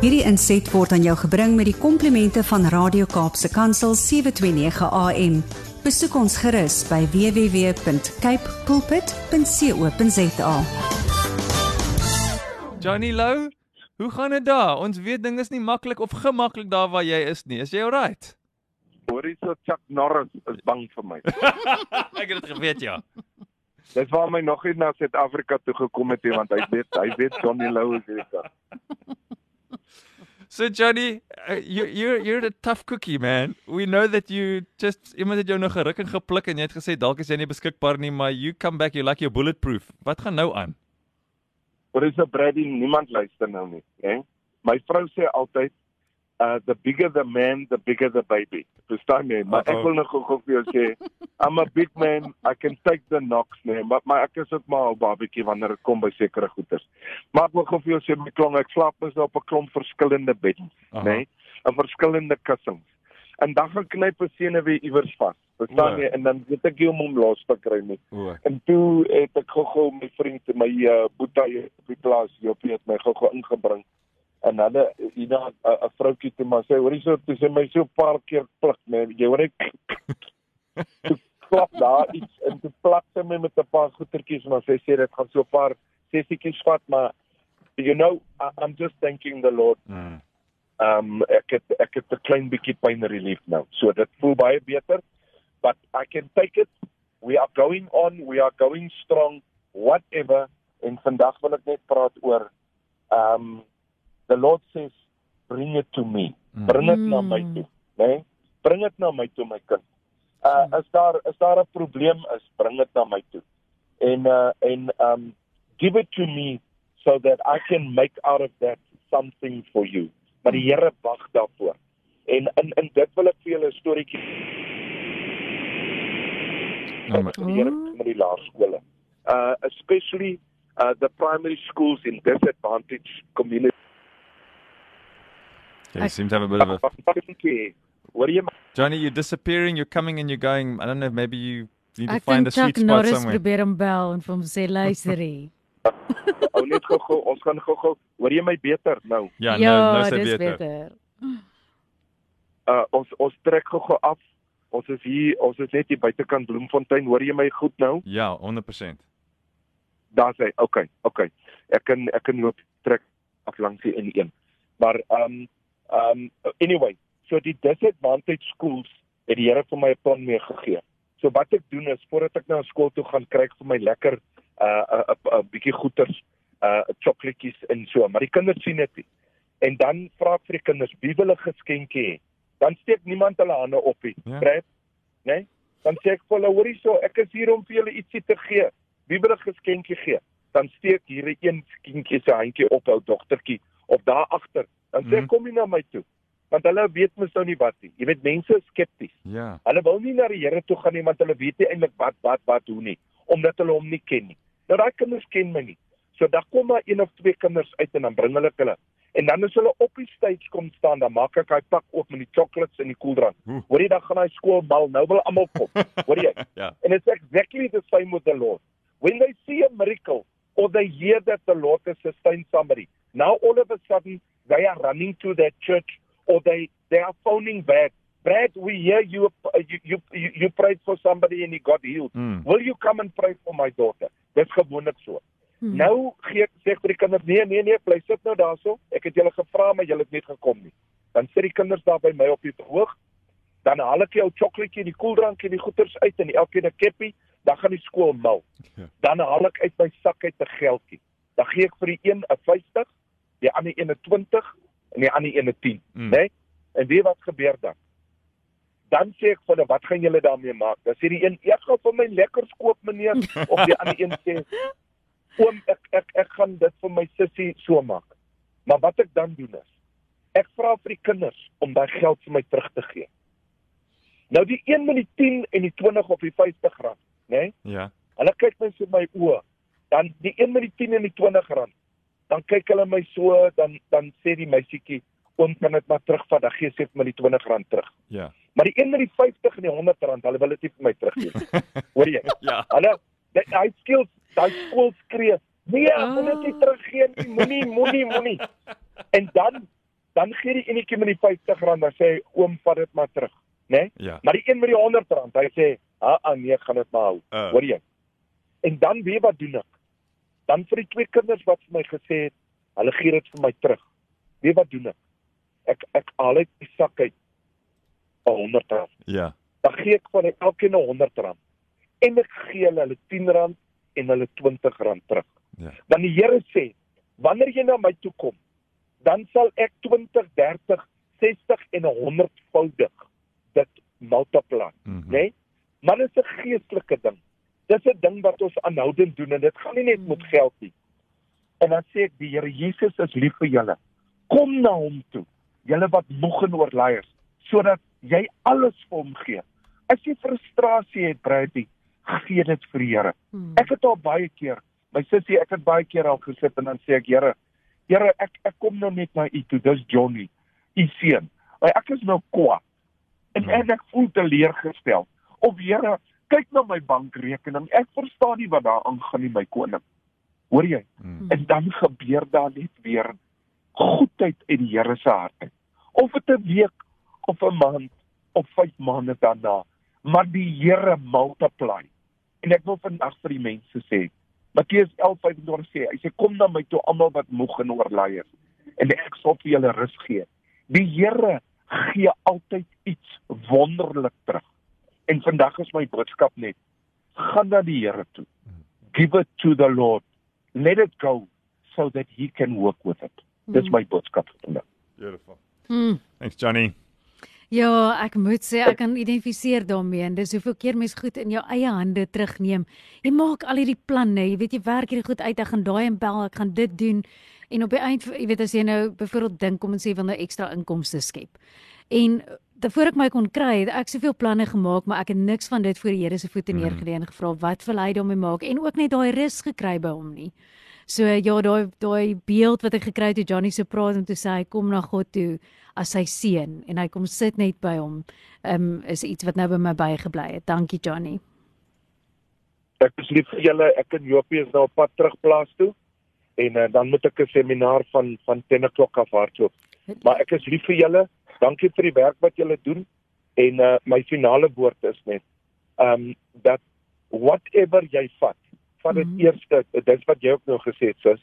Hierdie inset word aan jou gebring met die komplimente van Radio Kaapse Kansel 729 AM. Besoek ons gerus by www.cape pulpit.co.za. Johnny Lou, hoe gaan dit daar? Ons weet dinge is nie maklik of gemaklik daar waar jy is nie. Is jy alright? Hoorie so Chuck Norris is bang vir my. Ek het dit geweet ja. Dis waar my nog nie na Suid-Afrika toe gekom het nie want hy weet hy weet Johnny Lou is hier. So Johnny, uh, you you're you're a tough cookie man. We know that you just iemand het jou nog geruk en gepluk en jy het gesê dalk is jy nie beskikbaar nie, maar you come back you like your bulletproof. Wat gaan nou aan? Wat is 'n Brady niemand luister nou nie, hè? My vrou sê altyd uh the bigger the man, the bigger the baby. Verstaan jy? Maar ek Uh-oh. wil nog gou vir jou sê, I'm a big man, I can take the knocks, nee, maar maar ek is ook maar 'n babatjie wanneer dit kom by sekere goeters. Maar ek wil gou vir jou sê my klong, ek slaap mos nou op 'n klomp verskillende beddens, Aha. nê? Nee? En verskillende kussings. En dan gaan knyp 'n sene weer iewers vas. Verstaan jy? En dan weet ek nie om hom los te kry nie. O. En toe het ek gou-gou my vriend, my uh, boetie op die plaas, Jopie het my gou-gou ingebring. En hulle Ina 'n 'n vroutjie toe maar sê, hoorie so, toe sê my so 'n paar keer pluk, man. Jy hoor net toe klap daar iets en toe plak sy my met 'n paar goetertjies maar sy sê dit gaan so 'n paar sessietjies vat, maar you know, I, I'm just thanking the Lord. Mm. Um ek het ek het 'n klein bietjie pain relief nou. So dit voel baie beter. But I can take it. We are going on, we are going strong, whatever. En vandag wil ek net praat oor um the Lord says bring it to me. Mm. Bring dit na my toe, né? Nee? Bring dit na my toe my kind. Uh as daar is daar 'n probleem is, bring dit na my toe. En uh en um give it to me so that I can make out of that something for you. Maar die Here wag daarvoor. En in in dit wil ek vir julle 'n storieetjie Nou, maar- die Here met die laerskole. Uh especially uh the primary schools in disadvantaged communities. Okay, you seem to have a bit of a What do you Johnny, you're disappearing, you're coming and you're going. I don't know, maybe you need to Ek find dink a sweet Chuck spot Norris somewhere. probeer hom bel en vir hom sê luister hier. ou net gou-gou, ons gaan gou-gou. Hoor jy my beter nou? Ja, nou nou is dit beter. beter. Uh ons ons trek gou-gou af. Ons is hier, ons is net hier buitekant Bloemfontein. Hoor jy my goed nou? Ja, 100%. Daar's hy. Okay, okay. Ek kan ek kan loop trek af langs die N1. Maar um um anyway, so die disadvantaged schools het die Here vir my 'n plan meegegee. So wat ek doen is voordat ek na skool toe gaan, kry ek vir my lekker uh 'n uh, 'n uh, bietjie goeters, uh chocolaatjies en so, maar die kinders sien dit nie. En dan vra ek vir die kinders, wie wil 'n geskenkie hê? Dan steek niemand hulle hande op nie. Ja. Né? Dan sê ek vir hulle, hoorie so, ek is hier om vir julle ietsie te gee. Wie wil 'n geskenkie gee? Dan steek hier 'n een kindjie se handjie op ou dogtertjie of daar agter. Dan sê ek kom nie na my toe. Want hulle weet mos nou nie wat nie. Jy weet mense is skepties. Ja. Hulle wil nie na die Here toe gaan nie want hulle weet nie eintlik wat wat wat hoe nie, omdat hulle hom nie ken nie. Nou daai kinders ken my nie. So dan kom maar een of twee kinders uit en dan bring hulle hulle. En dan as hulle op die stage kom staan, dan maak ek hy pak oop met die chocolates en die koeldrank. Hoor jy dan gaan hy skool mal. Nou wil almal kom. Hoor jy? Ja. And it's exactly the same with the Lord. When they see a miracle or they hear that the Lord has sustained somebody, now all of a sudden they are running to that church or they they are phoning back. Brad, we hear you you you you prayed for somebody and he got healed. Mm. Will you come and pray for my daughter? Dis gewoonlik so. Hmm. Nou gee ek sê vir die kinders, nee nee nee, bly sit nou daarso. Ek het julle gevra maar julle het nie gekom nie. Dan sit die kinders daar by my op die verhoog. Dan haal ek jou chocolaatjie, die koeldrankie, die goeters uit en elkeen 'n keppie, dan gaan die skool mal. Ja. Dan haal ek uit my sak uit 'n geldjie. Dan gee ek vir die een 'n 50, die ander een 'n 20 en die ander een 'n 10, Mm. né? Nee? En weet wat gebeur dan? Dan sê ek vir hulle, "Wat gaan julle daarmee maak?" Dan sê die een, "Ek gaan vir my lekkers koop, meneer." of die ander een sê, "Oom, ek ek ek gaan dit vir my sussie so maak." Maar wat ek dan doen is, ek vra vir die kinders om daai geld vir my terug te gee. Nou die 1 met die 10 en die 20 of die 50 rand, né? Nee? Ja. Hulle kyk my so my oë. Dan die 1 met die 10 en die 20 rand. Dan kyk hulle my so, dan dan sê die meisietjie, "Oom, kan dit maar terugvat, dan gee sy vir my die 20 rand terug." Ja. Maar die een met die 50 en die 100 rand, hulle wil dit nie vir my teruggee. Hoor jy? Ja. Hulle die- hy skeel daai skool skree, "Nee, Ah. moet dit nie teruggee nie, moenie, moenie, moenie." En dan dan gee die enetjie met die R50 dan sê hy oom vat dit maar terug, né? Nee? Ja. Maar die een met die R100, hy sê, "Ha, ah, nee, gaan dit maar hou." Uh. Hoor jy? En dan weet wat doen ek? Dan vir die twee kinders wat vir my gesê het, hulle gee dit vir my terug. Weet wat doen ek? Ek ek haal uit die sak uit R100. Ja. Dan gee ek van elkeen 'n R100 en ek gee hulle hulle R10 en hulle R20 terug. Ja. Want die Here sê, wanneer jy na my toe kom, dan sal ek 20, 30, 60 en 100voudig dit multiply, Mm -hmm. né? Nee? Maar dit is 'n geestelike ding. Dis 'n ding wat ons aanhoudend doen en dit gaan nie net met geld nie. En dan sê ek die Here Jesus is lief vir julle. Kom na hom toe, julle wat moeg en oorlaai is, sodat jy alles vir hom gee. As jy frustrasie het, Brady, gee dit vir die Here. Hmm. Ek het al baie keer, my sussie, ek het baie keer al gesit en dan sê ek, Here, Here, ek ek kom nou net na U toe. Dis Johnny, U seun. Maar ek is nou kwaad. En Hmm. en ek voel teleurgestel. Of Here, kyk na my bankrekening. Ek verstaan nie wat daar aangaan nie, my koning. Hoor jy? Mm. En dan gebeur daar net weer goedheid uit die Here se hart uit. Of dit 'n week of 'n maand of 5 maande daarna, maar die Here multiply. En ek wil vandag vir die mense sê, Matteus 11:25 sê, hy sê kom na my toe almal wat moeg en oorlaai is en ek sal vir julle rus gee. Die Here gee altyd iets wonderlik terug. En vandag is my boodskap net: gaan na die Here toe. Give it to the Lord. Let it go so that he can work with it. Dis my boodskap vandag. Beautiful. Hmm. Thanks Johnny. Ja, ek moet sê ek kan identifiseer daarmee en dis hoeveel keer mens goed in jou eie hande terugneem. Jy maak al hierdie planne, jy weet jy werk hierdie goed uit, ek gaan daai en bel, ek gaan dit doen en op die eind jy weet as jy nou byvoorbeeld dink om en sê wil nou ekstra inkomste skep. En voor ek my kon kry, het ek soveel planne gemaak, maar ek het niks van dit voor die Here se voete Mhm. neergelê en gevra wat wil hy daarmee maak en ook net daai rus gekry by hom nie. So ja, daai daai beeld wat ek gekry het toe Johnny so praat om te sê hy kom na God toe as sy seun en hy kom sit net by hom, um, is iets wat nou by my bygebly het. Dankie Johnny. Ek is lief vir julle. Ek en Jopie is nou op pad terug plaas toe. En uh, dan moet ek 'n seminar van van 10 o'clock af hardloop. Maar ek is lief vir julle. Dankie vir die werk wat julle doen. En uh, my finale woord is net um dat whatever jy vat, vat dit Mhm. eerste, dis wat jy ook nou gesê het, sis.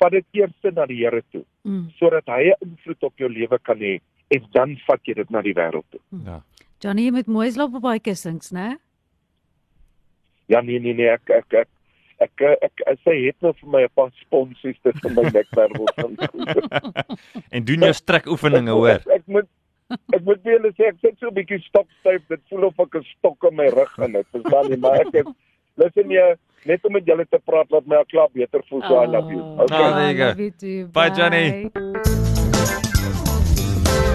Vat dit eerste na die Here toe Mm. sodat hy 'n invloed op jou lewe kan hê en dan vat jy dit na die wêreld toe. Ja. Johnny, jy moet mooi slaap op daai kussings, né? Ja nee nee nee ek ek ek ek ek, sy het nou vir my 'n paar sponsies tussen my nekwervels van. En doen jou strek oefeninge hoor. Ek, ek moet ek moet vir julle sê ek sit so 'n bietjie stokstyf. Dit voel of ek 'n stok in my rug in het. Verstaan jy? Maar ek het luister jy net om met julle te praat laat my al klaar beter voel. So I love you. Oh, Okay. there you go. love you too. Bye, Johnny.